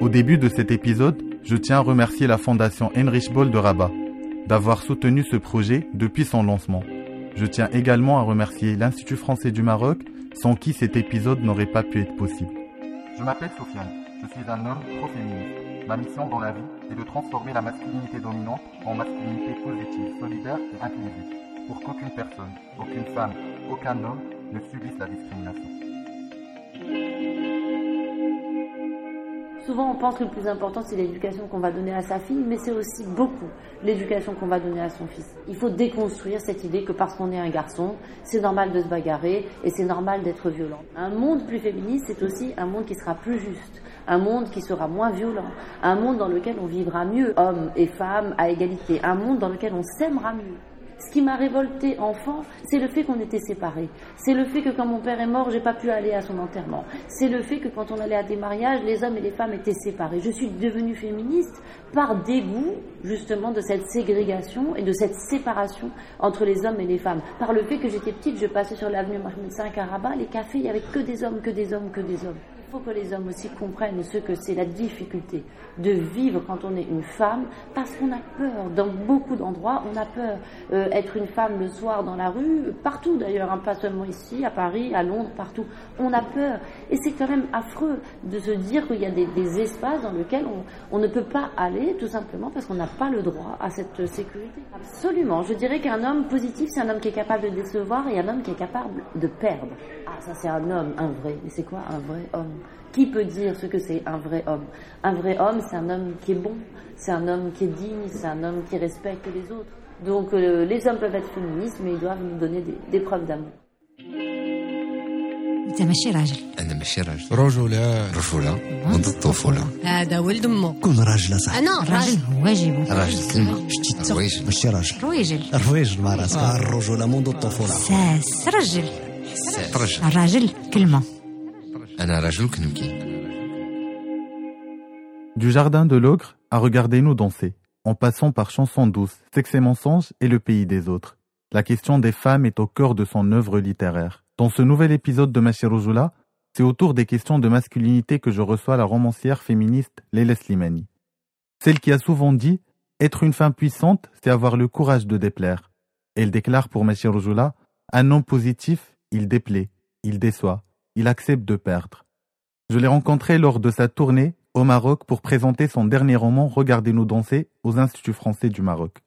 Au début de cet épisode, je tiens à remercier la fondation Heinrich Boll de Rabat d'avoir soutenu ce projet depuis son lancement. Je tiens également à remercier l'Institut français du Maroc, sans qui cet épisode n'aurait pas pu être possible. Je m'appelle Sofiane, je suis un homme pro-féministe. Ma mission dans la vie est de transformer la masculinité dominante en masculinité positive, solidaire et inclusive, pour qu'aucune personne, aucune femme, aucun homme ne subisse la discrimination. Souvent, on pense que le plus important, c'est l'éducation qu'on va donner à sa fille, mais c'est aussi beaucoup l'éducation qu'on va donner à son fils. Il faut déconstruire cette idée que parce qu'on est un garçon, c'est normal de se bagarrer et c'est normal d'être violent. Un monde plus féministe, c'est aussi un monde qui sera plus juste, un monde qui sera moins violent, un monde dans lequel on vivra mieux, hommes et femmes à égalité, un monde dans lequel on s'aimera mieux. Ce qui m'a révolté enfant, c'est le fait qu'on était séparés. C'est le fait que quand mon père est mort, j'ai pas pu aller à son enterrement. C'est le fait que quand on allait à des mariages, les hommes et les femmes étaient séparés. Je suis devenue féministe par dégoût, justement, de cette ségrégation et de cette séparation entre les hommes et les femmes. Par le fait que j'étais petite, je passais sur l'avenue Mohamed V à les cafés, il y avait que des hommes, que des hommes, que des hommes. Il faut que les hommes aussi comprennent ce que c'est la difficulté de vivre quand on est une femme, parce qu'on a peur. Dans beaucoup d'endroits, on a peur. Euh, être une femme le soir dans la rue, partout d'ailleurs, hein, pas seulement ici, à Paris, à Londres, partout, on a peur. Et c'est quand même affreux de se dire qu'il y a des, espaces dans lesquels on, on, ne peut pas aller, tout simplement parce qu'on n'a pas le droit à cette sécurité. Absolument. Je dirais qu'un homme positif, c'est un homme qui est capable de décevoir et un homme qui est capable de perdre. Ah, ça c'est un homme, un vrai. Mais c'est quoi un vrai homme? qui peut dire ce que c'est un vrai homme Un vrai homme, c'est un homme qui est bon, c'est un homme qui est digne, c'est un homme qui respecte les autres. Donc euh, les hommes peuvent être féministes, mais ils doivent nous donner des, des preuves d'amour. انت ماشي راجل انا ماشي راجل رجولة رجولة منذ الطفولة هذا ولد امه كون راجل صح انا الراجل واجب راجل كلمة شتي الروايج ماشي راجل رويجل الرويجل مع راسك الرجولة منذ الطفولة ساس رجل رجل الراجل كلمه انا رجل كنبكي Du jardin de l'ogre à regarder nous danser, en passant par chansons douces, sexe et mensonges et le pays des autres. La question des femmes est au cœur de son œuvre littéraire. Dans ce nouvel épisode de Machirojula, c'est autour des questions de masculinité que je reçois la romancière féministe Léla Slimani. Celle qui a souvent dit Être une femme puissante, c'est avoir le courage de déplaire. Elle déclare pour Machirojula Un homme positif, il déplaît, il déçoit, il accepte de perdre. Je l'ai rencontré lors de sa tournée au Maroc pour présenter son dernier roman Regardez-nous danser aux Instituts français du Maroc.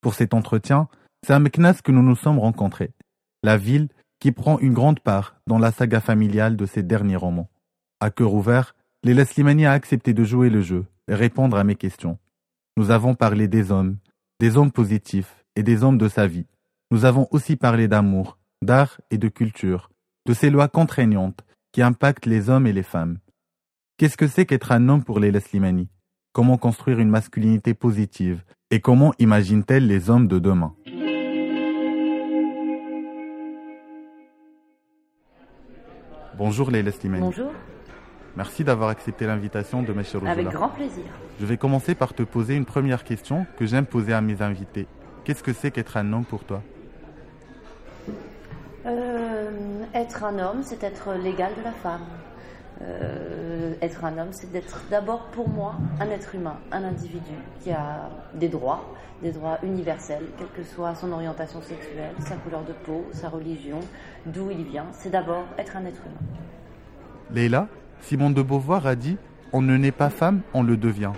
Pour cet entretien, c'est à Meknas que nous nous sommes rencontrés, la ville qui prend une grande part dans la saga familiale de ses derniers romans. À cœur ouvert, Léla Slimani a accepté de jouer le jeu et répondre à mes questions. Nous avons parlé des hommes, des hommes positifs et des hommes de sa vie. Nous avons aussi parlé d'amour, d'art et de culture, de ces lois contraignantes qui impactent les hommes et les femmes. Qu'est-ce que c'est qu'être un homme pour Léla Slimani Comment construire une masculinité positive? Et comment imagine-t-elle les hommes de demain? Bonjour Léla Slimani. Bonjour, Merci d'avoir accepté l'invitation de Meshir avec grand plaisir. Je vais commencer par te poser une première question que j'aime poser à mes invités. Qu'est-ce que c'est qu'être un homme pour toi? Être un homme, c'est être l'égal de la femme. Euh, être un homme, c'est d'être d'abord pour moi un être humain, un individu qui a des droits, des droits universels, quelle que soit son orientation sexuelle, sa couleur de peau, sa religion, d'où il vient. C'est d'abord être un être humain. Leïla, Simone de Beauvoir a dit On ne naît pas femme, on le devient.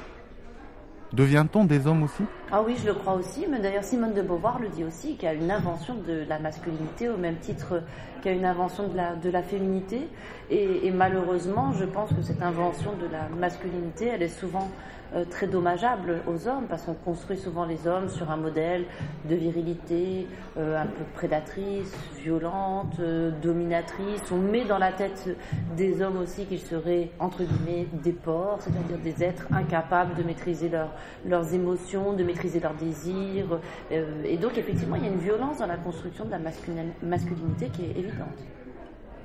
Devient-on des hommes aussi? Ah oui, je le crois aussi, mais d'ailleurs Simone de Beauvoir le dit aussi, qu'il y a une invention de la masculinité au même titre qu'il y a une invention de la, de la féminité. Et, et malheureusement, je pense que cette invention de la masculinité, elle est souvent euh, très dommageable aux hommes, parce qu'on construit souvent les hommes sur un modèle de virilité euh, un peu prédatrice, violente, euh, dominatrice. On met dans la tête des hommes aussi qu'ils seraient, entre guillemets, des porcs, c'est-à-dire des êtres incapables de maîtriser leur, leurs émotions, de maîtriser leurs désirs. Et donc, effectivement, il y a une violence dans la construction de la masculin- masculinité qui est évidente.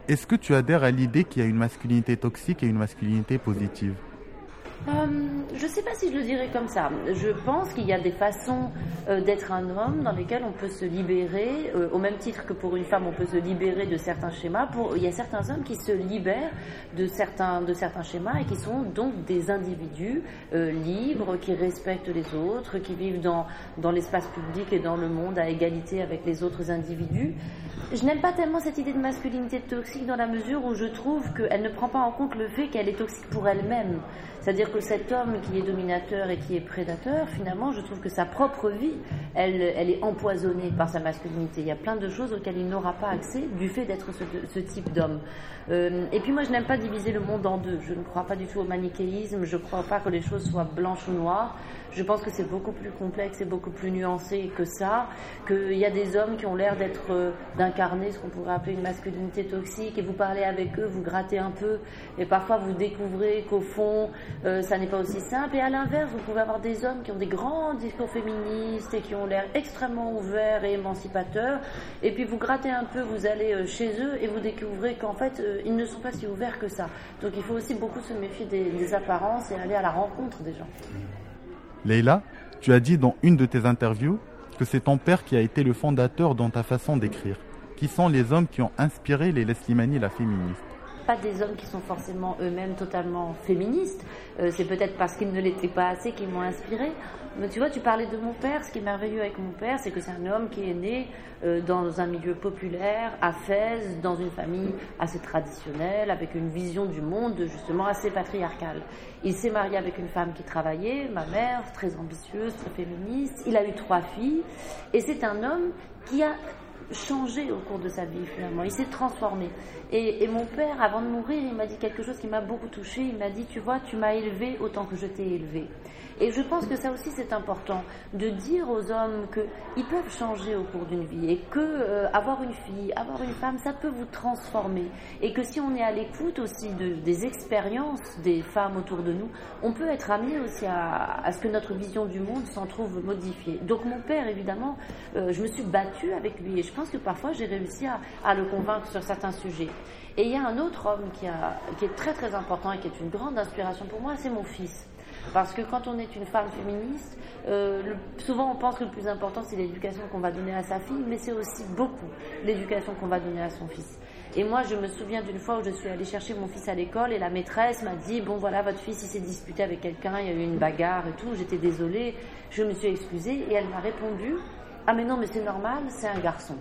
Est-ce que tu adhères à l'idée qu'il y a une masculinité toxique et une masculinité positive? Euh, je ne sais pas si je le dirais comme ça. Je pense qu'il y a des façons euh, d'être un homme dans lesquelles on peut se libérer, euh, au même titre que pour une femme, on peut se libérer de certains schémas. Il y a certains hommes qui se libèrent de certains, de certains schémas et qui sont donc des individus libres, qui respectent les autres, qui vivent dans, dans l'espace public et dans le monde à égalité avec les autres individus. Je n'aime pas tellement cette idée de masculinité toxique dans la mesure où je trouve qu'elle ne prend pas en compte le fait qu'elle est toxique pour elle-même. C'est-à-dire que cet homme qui est dominateur et qui est prédateur, finalement, je trouve que sa propre vie, elle, elle est empoisonnée par sa masculinité. Il y a plein de choses auxquelles il n'aura pas accès du fait d'être ce, type d'homme. Euh, et puis moi, je n'aime pas diviser le monde en deux. Je ne crois pas du tout au manichéisme. Je ne crois pas que les choses soient blanches ou noires. Je pense que c'est beaucoup plus complexe et beaucoup plus nuancé que ça. Qu'il y a des hommes qui ont l'air d'être, euh, d'incarner ce qu'on pourrait appeler une masculinité toxique. Et vous parlez avec eux, vous grattez un peu, et parfois vous découvrez qu'au fond, euh, ça n'est pas aussi simple. Et à l'inverse, vous pouvez avoir des hommes qui ont des grands discours féministes et qui ont l'air extrêmement ouverts et émancipateurs. Et puis vous grattez un peu, vous allez euh, chez eux et vous découvrez qu'en fait, ils ne sont pas si ouverts que ça. Donc il faut aussi beaucoup se méfier des, apparences et aller à la rencontre des gens. Leïla, tu as dit dans une de tes interviews que c'est ton père qui a été le fondateur dans ta façon d'écrire. Qui sont les hommes qui ont inspiré les Leslimani, la féministe? Pas des hommes qui sont forcément eux-mêmes totalement féministes. Euh, c'est peut-être parce qu'ils ne l'étaient pas assez qu'ils m'ont inspiré. Mais tu vois, tu parlais de mon père. Ce qui est merveilleux avec mon père, c'est que c'est un homme qui est né euh, dans un milieu populaire, à Fès, dans une famille assez traditionnelle, avec une vision du monde justement assez patriarcale. Il s'est marié avec une femme qui travaillait, ma mère, très ambitieuse, très féministe. Il a eu trois filles. Et c'est un homme qui a changé au cours de sa vie finalement, il s'est transformé. Et, mon père, avant de mourir, il m'a dit quelque chose qui m'a beaucoup touché. Il m'a dit, tu vois, tu m'as élevé autant que je t'ai élevé. Et je pense que ça aussi c'est important de dire aux hommes qu'ils peuvent changer au cours d'une vie et que euh, avoir une fille, avoir une femme, ça peut vous transformer. Et que si on est à l'écoute aussi de, des expériences des femmes autour de nous, on peut être amené aussi à, à ce que notre vision du monde s'en trouve modifiée. Donc mon père, évidemment, euh, je me suis battue avec lui et je pense que parfois j'ai réussi à, le convaincre sur certains sujets. Et il y a un autre homme qui est très très important et qui est une grande inspiration pour moi, c'est mon fils. Parce que quand on est une femme féministe, euh, souvent on pense que le plus important c'est l'éducation qu'on va donner à sa fille, mais c'est aussi beaucoup l'éducation qu'on va donner à son fils. Et moi, je me souviens d'une fois où je suis allée chercher mon fils à l'école et la maîtresse m'a dit Bon, voilà, votre fils, il s'est disputé avec quelqu'un, il y a eu une bagarre et tout. J'étais désolée, je me suis excusée et elle m'a répondu Ah, mais non, mais c'est normal, c'est un garçon.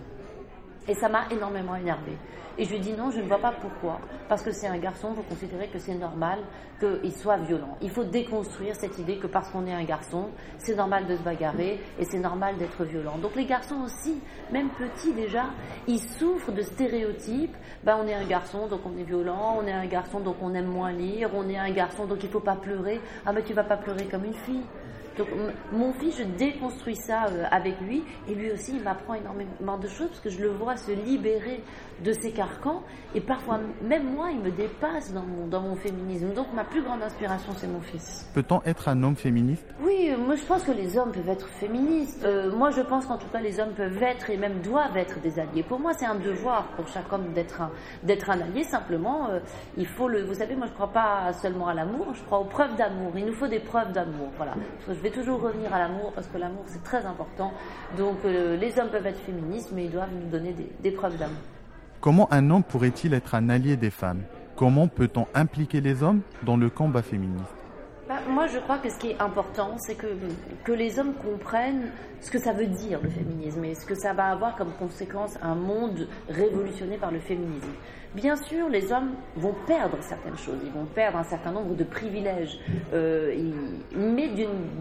Et ça m'a énormément énervée. Et je lui dit non, je ne vois pas pourquoi. Parce que c'est un garçon, vous considérez que c'est normal qu'il soit violent. Il faut déconstruire cette idée que parce qu'on est un garçon, c'est normal de se bagarrer et c'est normal d'être violent. Donc les garçons aussi, même petits déjà, ils souffrent de stéréotypes. Ben, on est un garçon, donc on est violent. On est un garçon, donc on aime moins lire. On est un garçon, donc il ne faut pas pleurer. Ah mais tu vas pas pleurer comme une fille. Donc mon fils, je déconstruis ça euh, avec lui et lui aussi, il m'apprend énormément de choses parce que je le vois se libérer de ses carcans et parfois même moi, il me dépasse dans mon, dans mon féminisme. Donc ma plus grande inspiration, c'est mon fils. Peut-on être un homme féministe? Oui, moi je pense que les hommes peuvent être féministes. Euh, moi je pense qu'en tout cas les hommes peuvent être et même doivent être des alliés. Pour moi, c'est un devoir pour chaque homme d'être un, d'être un allié. Simplement, euh, il faut le. Vous savez, moi je ne crois pas seulement à l'amour, je crois aux preuves d'amour. Il nous faut des preuves d'amour. Voilà. Je vais toujours revenir à l'amour parce que l'amour c'est très important. Donc euh, les hommes peuvent être féministes, mais ils doivent nous donner des, preuves d'amour. Comment un homme pourrait-il être un allié des femmes? Comment peut-on impliquer les hommes dans le combat féministe? Moi, je crois que ce qui est important, c'est que, que les hommes comprennent ce que ça veut dire le féminisme et ce que ça va avoir comme conséquence un monde révolutionné par le féminisme. Bien sûr, les hommes vont perdre certaines choses, ils vont perdre un certain nombre de privilèges. Euh, mais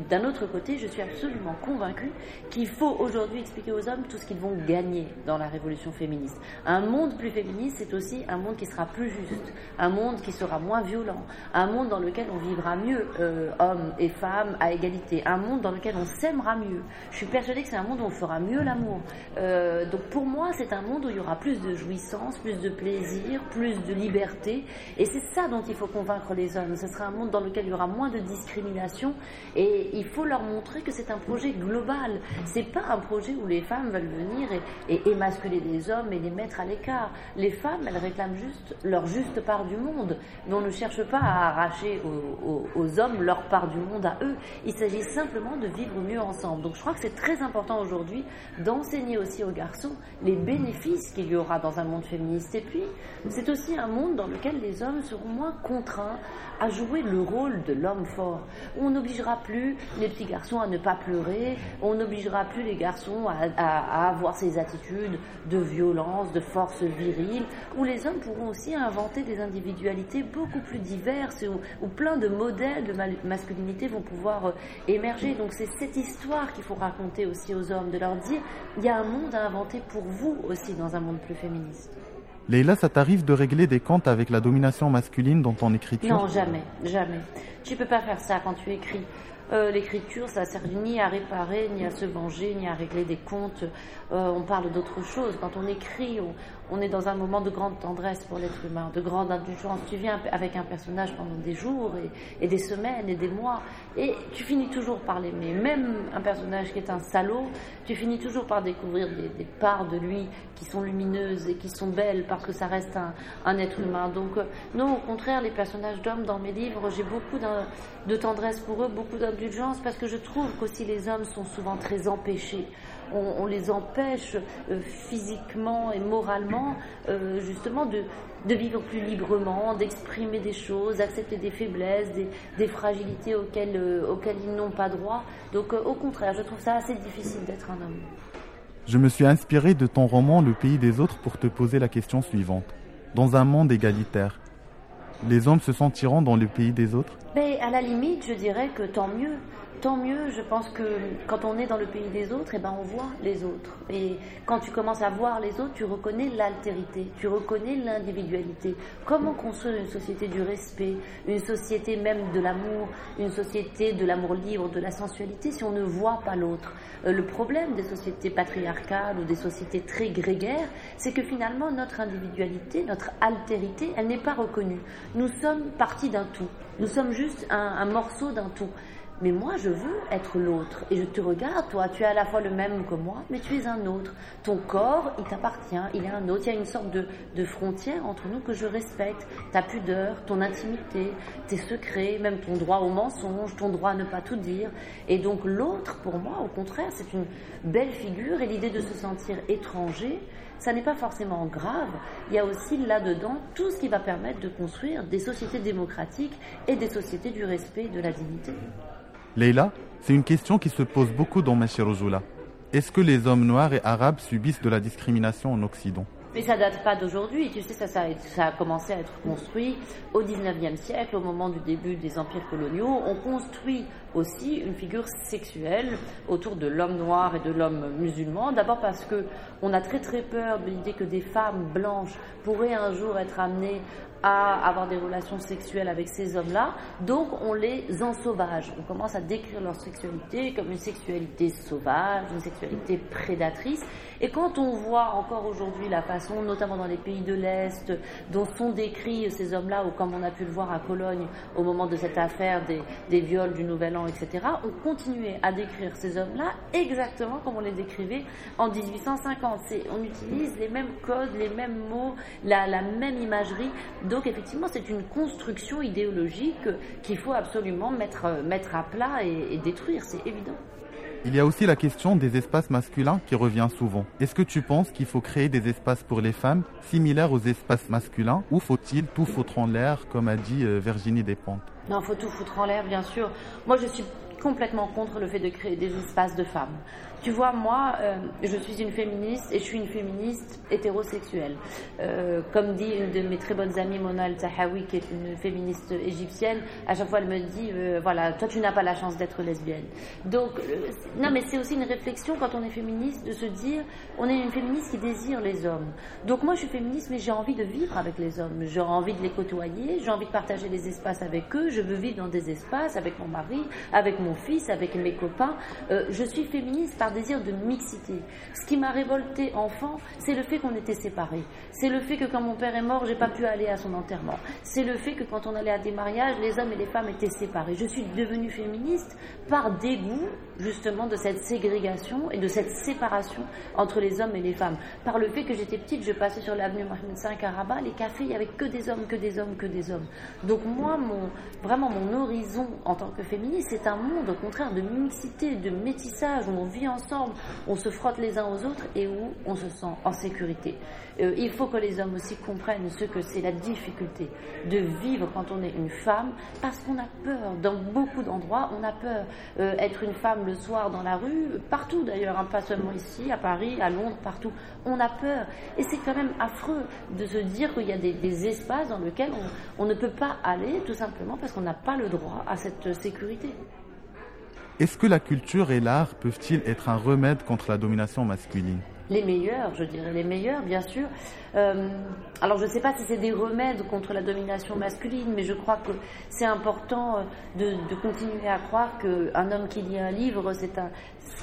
d'un autre côté, je suis absolument convaincue qu'il faut aujourd'hui expliquer aux hommes tout ce qu'ils vont gagner dans la révolution féministe. Un monde plus féministe, c'est aussi un monde qui sera plus juste, un monde qui sera moins violent, un monde dans lequel on vivra mieux, euh, hommes et femmes à égalité, un monde dans lequel on s'aimera mieux. Je suis persuadée que c'est un monde où on fera mieux l'amour. Euh, donc pour moi, c'est un monde où il y aura plus de jouissance, plus de plaisir plus de liberté. Et c'est ça dont il faut convaincre les hommes. Ce sera un monde dans lequel il y aura moins de discrimination. Et il faut leur montrer que c'est un projet global. C'est pas un projet où les femmes veulent venir et, émasculer les hommes et les mettre à l'écart. Les femmes, elles réclament juste leur juste part du monde. Mais on ne cherche pas à arracher aux, hommes leur part du monde à eux. Il s'agit simplement de vivre mieux ensemble. Donc je crois que c'est très important aujourd'hui d'enseigner aussi aux garçons les bénéfices qu'il y aura dans un monde féministe. Et puis, c'est aussi un monde dans lequel les hommes seront moins contraints à jouer le rôle de l'homme fort. On n'obligera plus les petits garçons à ne pas pleurer, on n'obligera plus les garçons à, avoir ces attitudes de violence, de force virile, où les hommes pourront aussi inventer des individualités beaucoup plus diverses, où, plein de modèles de masculinité vont pouvoir euh, émerger. Donc c'est cette histoire qu'il faut raconter aussi aux hommes, de leur dire, il y a un monde à inventer pour vous aussi dans un monde plus féministe. Leïla, ça t'arrive de régler des comptes avec la domination masculine dans ton écriture? Non, jamais, jamais. Tu peux pas faire ça quand tu écris. Euh, l'écriture, ça sert ni à réparer, ni à se venger, ni à régler des comptes. Euh, on parle d'autre chose. Quand on écrit, on, est dans un moment de grande tendresse pour l'être humain, de grande indulgence. Tu viens avec un personnage pendant des jours et, des semaines et des mois, et tu finis toujours par l'aimer. Même un personnage qui est un salaud, tu finis toujours par découvrir des, parts de lui qui sont lumineuses et qui sont belles parce que ça reste un, être humain. Donc, euh, non, au contraire, les personnages d'hommes dans mes livres, j'ai beaucoup de tendresse pour eux, beaucoup d'indulgence parce que je trouve qu'aussi les hommes sont souvent très empêchés. On, les empêche euh, physiquement et moralement euh, justement de, vivre plus librement, d'exprimer des choses, d'accepter des faiblesses, des, fragilités auxquelles, euh, auxquelles ils n'ont pas droit. Donc au contraire, je trouve ça assez difficile d'être un homme. Je me suis inspiré de ton roman Le pays des autres pour te poser la question suivante. Dans un monde égalitaire, les hommes se sentiront dans le pays des autres? Mais à la limite, je dirais que tant mieux tant mieux. Je pense que quand on est dans le pays des autres, eh ben, on voit les autres. Et quand tu commences à voir les autres, tu reconnais l'altérité, tu reconnais l'individualité. Comment construire une société du respect, une société même de l'amour, une société de l'amour libre, de la sensualité, si on ne voit pas l'autre? Euh, Le problème des sociétés patriarcales ou des sociétés très grégaires, c'est que finalement, notre individualité, notre altérité, elle n'est pas reconnue. Nous sommes partie d'un tout. Nous sommes juste un morceau d'un tout. Mais moi, je veux être l'autre. Et je te regarde, toi, tu es à la fois le même que moi, mais tu es un autre. Ton corps, il t'appartient, il est un autre. Il y a une sorte de, de frontière entre nous que je respecte. Ta pudeur, ton intimité, tes secrets, même ton droit au mensonge, ton droit à ne pas tout dire. Et donc l'autre, pour moi, au contraire, c'est une belle figure. Et l'idée de se sentir étranger, ça n'est pas forcément grave. Il y a aussi là-dedans tout ce qui va permettre de construire des sociétés démocratiques et des sociétés du respect et de la dignité. Leila, c'est une question qui se pose beaucoup dans Machirozula. Est-ce que les hommes noirs et arabes subissent de la discrimination en Occident? Mais ça date pas d'aujourd'hui. Tu sais, ça, ça, a commencé à être construit au 19e siècle, au moment du début des empires coloniaux. On construit aussi une figure sexuelle autour de l'homme noir et de l'homme musulman. D'abord parce que on a très très peur de l'idée que des femmes blanches pourraient un jour être amenées à avoir des relations sexuelles avec ces hommes-là, donc on les ensauvage. On commence à décrire leur sexualité comme une sexualité sauvage, une sexualité prédatrice. Et quand on voit encore aujourd'hui la façon, notamment dans les pays de l'Est, dont sont décrits ces hommes-là, ou comme on a pu le voir à Cologne au moment de cette affaire des, des viols du Nouvel Etc., on continuait à décrire ces hommes-là exactement comme on les décrivait en 1850. On utilise les mêmes codes, les mêmes mots, la, même imagerie donc effectivement, c'est une construction idéologique qu'il faut absolument mettre, mettre à plat et, détruire, c'est évident. Il y a aussi la question des espaces masculins qui revient souvent. Est-ce que tu penses qu'il faut créer des espaces pour les femmes similaires aux espaces masculins ou faut-il tout foutre en l'air, comme a dit euh, Virginie Despentes? Non, faut tout foutre en l'air, bien sûr. Moi, je suis complètement contre le fait de créer des espaces de femmes. Tu vois, moi, euh, je suis une féministe et je suis une féministe hétérosexuelle. Euh, comme dit une de mes très bonnes amies, Mona Al-Tahawi, qui est une féministe égyptienne, à chaque fois elle me dit, euh, voilà, toi tu n'as pas la chance d'être lesbienne. Donc, non, mais c'est aussi une réflexion quand on est féministe de se dire, on est une féministe qui désire les hommes. Donc moi je suis féministe, mais j'ai envie de vivre avec les hommes. J'ai envie de les côtoyer, j'ai envie de partager les espaces avec eux, je veux vivre dans des espaces avec mon mari, avec mon fils, avec mes copains, euh, je suis féministe par désir de mixité. Ce qui m'a révolté enfant, c'est le fait qu'on était séparés. C'est le fait que quand mon père est mort, j'ai pas pu aller à son enterrement. C'est le fait que quand on allait à des mariages, les hommes et les femmes étaient séparés. Je suis devenue féministe par dégoût, justement, de cette ségrégation et de cette séparation entre les hommes et les femmes. Par le fait que j'étais petite, je passais sur l'avenue Mohamed V à Rabat, les cafés, il y avait que des hommes, que des hommes, que des hommes. Donc moi, mon, vraiment mon horizon en tant que féministe, c'est un monde au contraire de mixité, de métissage, où on vit ensemble, on se frotte les uns aux autres et où on se sent en sécurité. Euh, il faut que les hommes aussi comprennent ce que c'est la difficulté de vivre quand on est une femme, parce qu'on a peur. Dans beaucoup d'endroits, on a peur. Euh, être une femme le soir dans la rue, partout d'ailleurs, hein, pas seulement ici, à Paris, à Londres, partout, on a peur. Et c'est quand même affreux de se dire qu'il y a des, espaces dans lesquels on ne peut pas aller, tout simplement parce qu'on n'a pas le droit à cette sécurité. Est-ce que la culture et l'art peuvent-ils être un remède contre la domination masculine? Les meilleurs, je dirais les meilleurs, bien sûr. Euh, alors je ne sais pas si c'est des remèdes contre la domination masculine, mais je crois que c'est important euh, de, de, continuer à croire qu'un homme qui lit un livre, c'est un,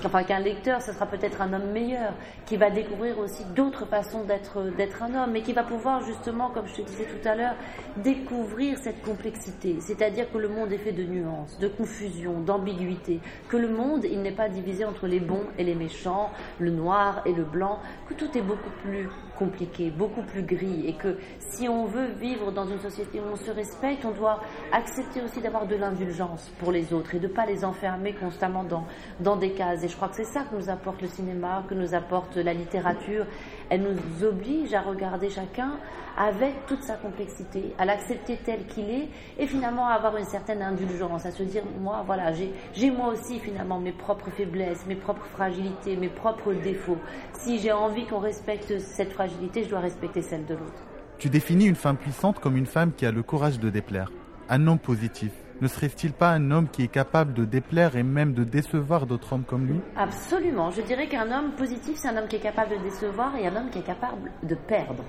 enfin qu'un lecteur, ce sera peut-être un homme meilleur, qui va découvrir aussi d'autres façons d'être un homme, et qui va pouvoir justement, comme je te disais tout à l'heure, découvrir cette complexité. C'est-à-dire que le monde est fait de nuances, de confusion, d'ambiguïté, que le monde il n'est pas divisé entre les bons et les méchants, le noir et le blanc, que tout est beaucoup plus compliqué, beaucoup plus gris, et que si on veut vivre dans une société où on se respecte, on doit accepter aussi d'avoir de l'indulgence pour les autres et de ne pas les enfermer constamment dans, dans des cases. Et je crois que c'est ça que nous apporte le cinéma, que nous apporte la littérature. Elle nous oblige à regarder chacun avec toute sa complexité, à l'accepter tel qu'il est, et finalement à avoir une certaine indulgence, à se dire, moi, voilà, j'ai moi aussi finalement mes propres faiblesses, mes propres fragilités, mes propres défauts. Si j'ai envie qu'on respecte cette fragilité, je dois respecter celle de l'autre. Tu définis une femme puissante comme une femme qui a le courage de déplaire, un homme positif. Ne serait-il pas un homme qui est capable de déplaire et même de décevoir d'autres hommes comme lui? Absolument. Je dirais qu'un homme positif, c'est un homme qui est capable de décevoir et un homme qui est capable de perdre.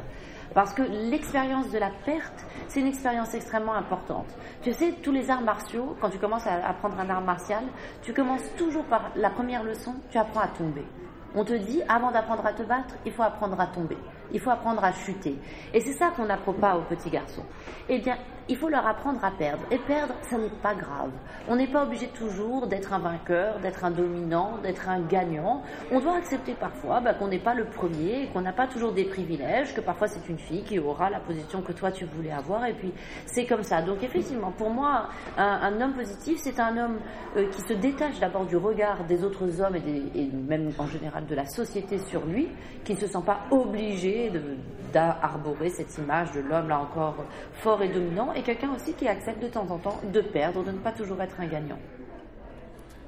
Parce que l'expérience de la perte, c'est une expérience extrêmement importante. Tu sais, tous les arts martiaux, quand tu commences à apprendre un art martial, tu commences toujours par la première leçon, tu apprends à tomber. On te dit, avant d'apprendre à te battre, il faut apprendre à tomber. Il faut apprendre à chuter. Et c'est ça qu'on n'apprend pas aux petits garçons. Eh bien, il faut leur apprendre à perdre. Et perdre, ça n'est pas grave. On n'est pas obligé toujours d'être un vainqueur, d'être un dominant, d'être un gagnant. On doit accepter parfois bah, qu'on n'est pas le premier, qu'on n'a pas toujours des privilèges, que parfois c'est une fille qui aura la position que toi tu voulais avoir. Et puis c'est comme ça. Donc effectivement, pour moi, un, homme positif, c'est un homme euh, qui se détache d'abord du regard des autres hommes et, et, même en général de la société sur lui, qui ne se sent pas obligé d'arborer cette image de l'homme là encore fort et dominant et quelqu'un aussi qui accepte de temps en temps de perdre, de ne pas toujours être un gagnant.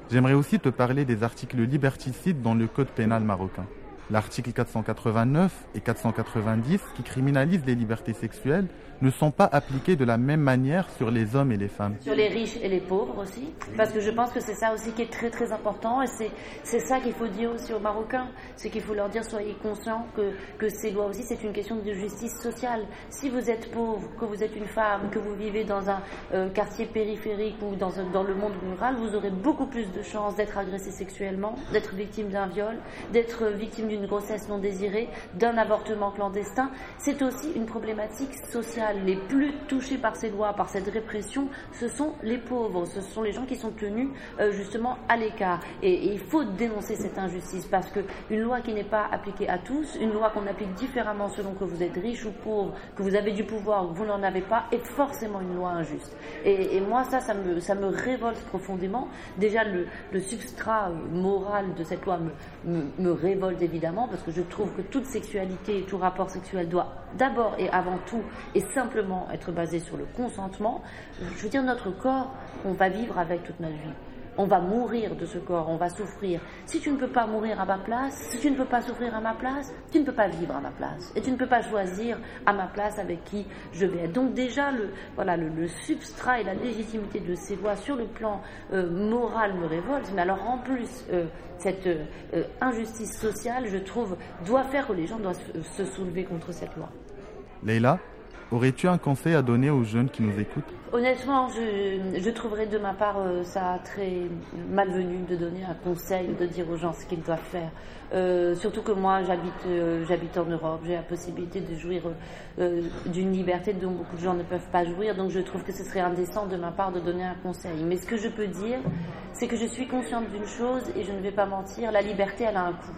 J'aimerais aussi te parler des articles liberticides dans le code pénal marocain l'article 489 et 490 qui criminalisent les libertés sexuelles ne sont pas appliqués de la même manière sur les hommes et les femmes. Sur les riches et les pauvres aussi, parce que je pense que c'est ça aussi qui est très très important et c'est, ça qu'il faut dire aussi aux Marocains, c'est qu'il faut leur dire soyez conscients que, que ces lois aussi c'est une question de justice sociale. Si vous êtes pauvre, que vous êtes une femme, que vous vivez dans un euh, quartier périphérique ou dans, dans le monde rural, vous aurez beaucoup plus de chances d'être agressé sexuellement, d'être victime d'un viol, d'être victime d'une d'une grossesse non désirée, d'un avortement clandestin, c'est aussi une problématique sociale. Les plus touchés par ces lois, par cette répression, ce sont les pauvres, ce sont les gens qui sont tenus euh, justement à l'écart. Et, il faut dénoncer cette injustice parce qu'une loi qui n'est pas appliquée à tous, une loi qu'on applique différemment selon que vous êtes riche ou pauvre, que vous avez du pouvoir ou que vous n'en avez pas, est forcément une loi injuste. Et, moi, ça, ça me, révolte profondément. Déjà, le, substrat moral de cette loi me révolte évidemment parce que je trouve que toute sexualité et tout rapport sexuel doit d'abord et avant tout et simplement être basé sur le consentement. Je veux dire, notre corps, on va vivre avec toute notre vie on va mourir de ce corps, on va souffrir. Si tu ne peux pas mourir à ma place, si tu ne peux pas souffrir à ma place, tu ne peux pas vivre à ma place. Et tu ne peux pas choisir à ma place avec qui je vais être. Donc déjà, le, voilà, le, substrat et la légitimité de ces voix sur le plan euh, moral me révolte, mais alors en plus, euh, cette euh, injustice sociale, je trouve, doit faire que les gens doivent se soulever contre cette loi. Leïla, Aurais-tu un conseil à donner aux jeunes qui nous écoutent? Honnêtement, je, trouverais de ma part euh, ça très malvenu de donner un conseil, de dire aux gens ce qu'ils doivent faire. Euh, surtout que moi, j'habite, euh, j'habite en Europe, j'ai la possibilité de jouir d'une liberté dont beaucoup de gens ne peuvent pas jouir, donc je trouve que ce serait indécent de ma part de donner un conseil. Mais ce que je peux dire, c'est que je suis consciente d'une chose et je ne vais pas mentir, la liberté, elle a un coût.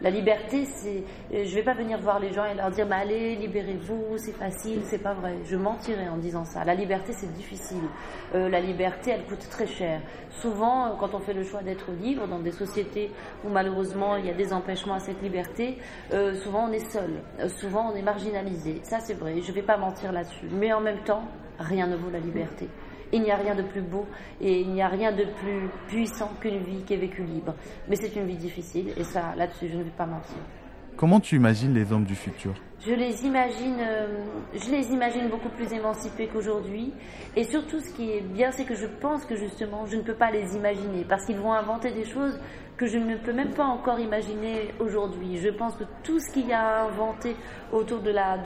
La liberté, c'est. Je vais pas venir voir les gens et leur dire, mais allez, libérez-vous, c'est facile, c'est pas vrai. Je mentirais en disant ça. La liberté, c'est difficile. Euh, la liberté, elle coûte très cher. Souvent, euh, quand on fait le choix d'être libre dans des sociétés où malheureusement il y a des empêchements à cette liberté, euh, souvent on est seul, euh, souvent on est marginalisé. Ça, c'est vrai. Je vais pas mentir là-dessus. Mais en même temps, rien ne vaut la liberté. Il n'y a rien de plus beau et il n'y a rien de plus puissant qu'une vie qui est vécue libre. Mais c'est une vie difficile et ça, là-dessus, je ne vais pas mentir. Comment tu imagines les hommes du futur? Je les imagine, euh, je les imagine beaucoup plus émancipés qu'aujourd'hui. Et surtout, ce qui est bien, c'est que je pense que justement, je ne peux pas les imaginer parce qu'ils vont inventer des choses que je ne peux même pas encore imaginer aujourd'hui. Je pense que tout ce qu'il y a à inventer autour de la,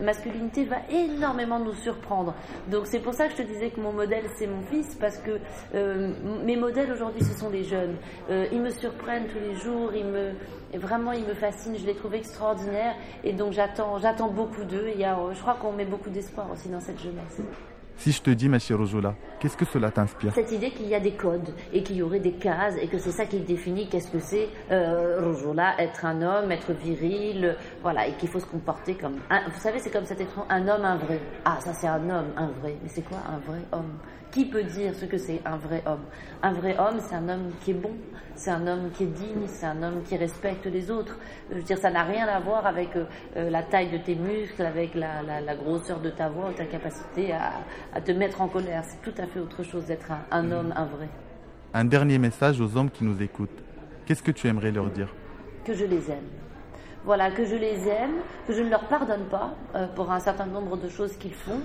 masculinité va énormément nous surprendre. Donc c'est pour ça que je te disais que mon modèle c'est mon fils parce que euh, mes modèles aujourd'hui ce sont les jeunes. Euh, ils me surprennent tous les jours, ils me vraiment ils me fascinent, je les trouve extraordinaires et donc j'attends j'attends beaucoup d'eux. Il y a, euh, je crois qu'on met beaucoup d'espoir aussi dans cette jeunesse. Si je te dis, ma chère Rojola, qu'est-ce que cela t'inspire Cette idée qu'il y a des codes et qu'il y aurait des cases et que c'est ça qui définit qu'est-ce que c'est euh, Rojola, être un homme, être viril, voilà, et qu'il faut se comporter comme. Un, vous savez, c'est comme cet être un homme, un vrai. Ah, ça c'est un homme, un vrai. Mais c'est quoi un vrai homme? Qui peut dire ce que c'est un vrai homme? Un vrai homme, c'est un homme qui est bon, c'est un homme qui est digne, c'est un homme qui respecte les autres. Je veux dire, ça n'a rien à voir avec euh, euh, la taille de tes muscles, avec la, la, la grosseur de ta voix ta capacité à, à te mettre en colère. C'est tout à fait autre chose d'être un, un homme, un vrai. Un dernier message aux hommes qui nous écoutent. Qu'est-ce que tu aimerais leur dire? Que je les aime. Voilà, que je les aime, que je ne leur pardonne pas euh, pour un certain nombre de choses qu'ils font,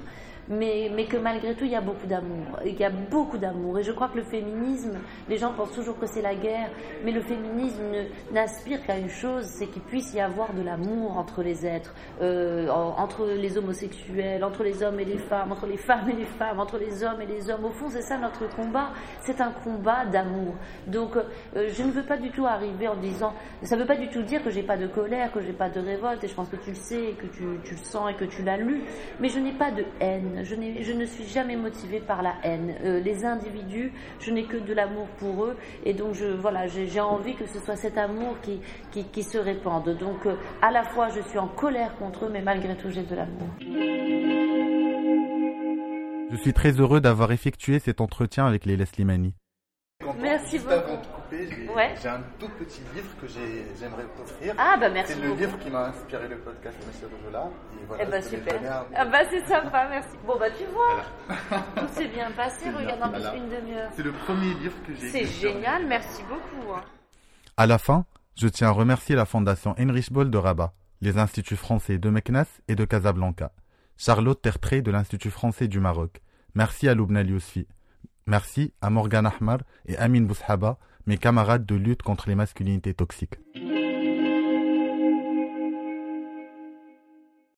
mais, mais que malgré tout, il y a beaucoup d'amour. Il y a beaucoup d'amour. Et je crois que le féminisme, les gens pensent toujours que c'est la guerre, mais le féminisme n'aspire qu'à une chose, c'est qu'il puisse y avoir de l'amour entre les êtres, euh, en- entre les homosexuels, entre les hommes et les femmes, entre les femmes et les femmes, entre les hommes et les hommes. Au fond, c'est ça notre combat. C'est un combat d'amour. Donc, euh, je ne veux pas du tout arriver en disant, ça ne veut pas du tout dire que j'ai pas de colère, que j'ai pas de révolte, et je pense que tu le sais, que tu, tu le sens et que tu l'as lu, mais je n'ai pas de haine. Je, ne suis jamais motivée par la haine. Euh, les individus, je n'ai que de l'amour pour eux, et donc j'ai envie que ce soit cet amour qui, se répande. Donc, euh, à la fois, je suis en colère contre eux, mais malgré tout, j'ai de l'amour. Je suis très heureux d'avoir effectué cet entretien avec les Slimani. Merci Juste beaucoup. avant de couper, j'ai Ouais. un tout petit livre que j'ai- j'aimerais t'offrir. Ah, bah merci C'est le livre qui m'a inspiré le podcast Monsieur Rojola. Et voilà, Eh voulais super. un- Ah bah c'est sympa, merci. Bon bah tu vois, tout s'est bien passé, regarde en plus voilà. une demi-heure. C'est le premier livre que j'ai C'est génial, merci beaucoup. hein. À la fin, je tiens à remercier la Fondation Heinrich Boll de Rabat, les instituts français de Meknas et de Casablanca, Charlotte Tertré de l'Institut français du Maroc. Merci à Loubna Yousfi. Merci à Morgan Ahmar et Amin Boushaba, mes camarades de lutte contre les masculinités toxiques.